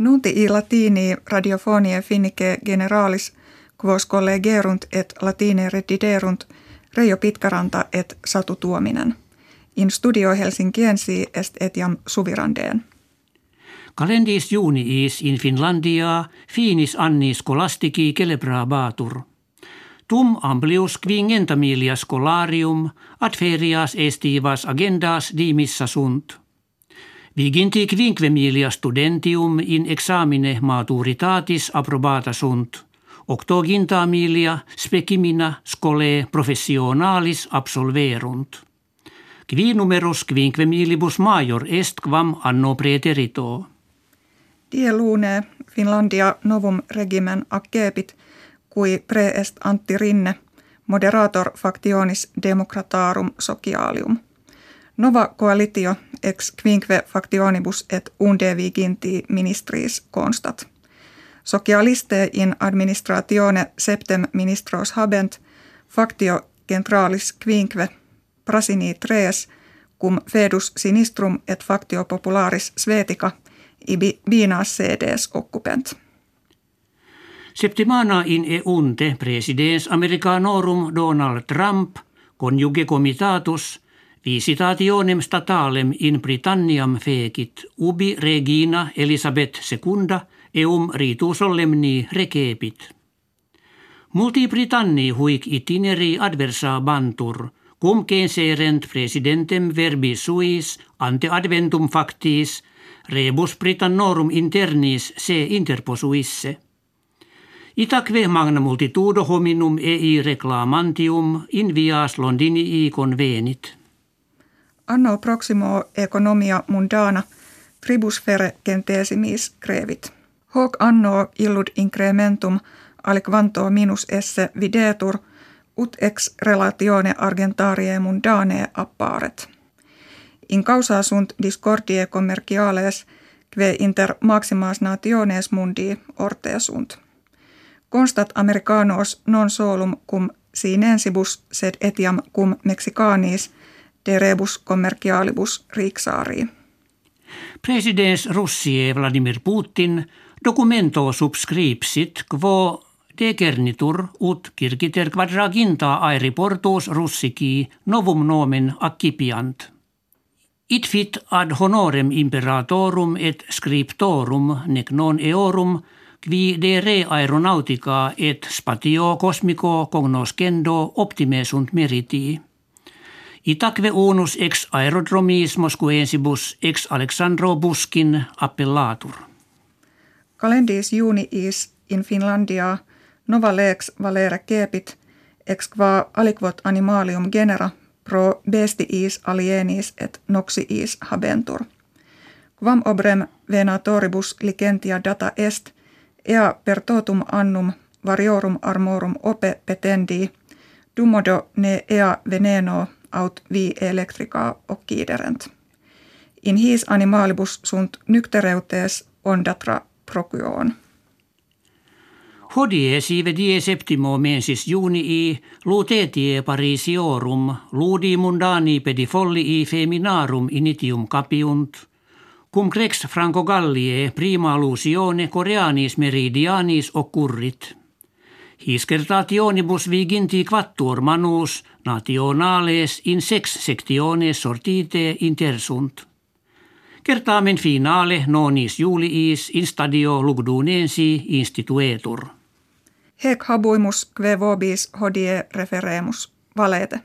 Nunti i latini radiofonie finnike generalis quos collegerunt et latine rediderunt Reijo Pitkaranta et Satu Tuominen. In studio Helsinkiensi est etiam suvirandeen. Kalendis juniis in Finlandia finis anni skolastiki celebrabatur. Tum amplius quingentamilia scholarium ad ferias estivas agendas dimissa sunt. Viginti quinquemilia studentium in examine maturitatis approbata sunt. Octogintamilia specimina scole professionalis absolverunt. Qui numerus quinquemilibus major est quam anno preterito. Die lune Finlandia novum regimen accepit, cui preest Antti Rinne, moderator factionis democratarum socialium. Nova coalitio ex quinque factionibus et unde viginti ministris constat. Socialiste in administratione septem ministros habent factio centralis quinque prasini tres cum fedus sinistrum et factio popularis svetica ibi binas sedes occupent. Septimana in eunte presidens Americanorum Donald Trump conjuge comitatus visitationem statalem in Britanniam fecit ubi regina Elisabeth II eum ritu solemni recepit. Multi Britanni huic itineri adversa bantur, cum censerent presidentem verbi suis ante adventum factis rebus Britannorum internis se interposuisse. Itaque magna multitudo hominum ei reclamantium in vias Londinii convenit. Anno proximo economia mundana tribus fere centesimis crevit. Hoc anno illud incrementum aliquanto minus esse videtur ut ex relatione argentarie mundane apparet. In causa sunt discordie commerciales kve inter maximas nationes mundi orte sunt. Constat americanos non solum cum sinensibus sed etiam cum mexicanis de rebus commercialibus rixarii. Presidents Russie Vladimir Putin documento subscripsit quo decernitur ut kirkiter quadraginta aeriportus russiki novum nomen accipiant. It fit ad honorem imperatorum et scriptorum nec non eorum qui de re aeronautica et spatio cosmico cognoscendo optime sunt meriti. Itaque unus ex aerodromis Moscuensibus ex Alexandro Buskin appellatur. Calendis juniis in Finlandia nova lex valere cepit ex qua aliquot animalium genera pro bestiis alienis et noxiis habentur. Quam obrem venatoribus licentia data est, ea per totum annum variorum armorum ope petendi, dumodo ne ea veneno aut vi electrica occiderent. In his animalibus sunt nyktereutes ondatra procyoon. Hodie sive die septimo mensis junii lutetie parisiorum ludi mundani pedifollii feminarum initium capiunt, cum crex Franco Gallie prima lusione coreanis meridianis occurrit. Hiscertationibus viginti quattuor manus nationales in sex sectiones sortite intersunt. Kertaamen finale nonis juliis in stadio lugdunensi instituetur. Hec habuimus kve vobis hodie referemus valete.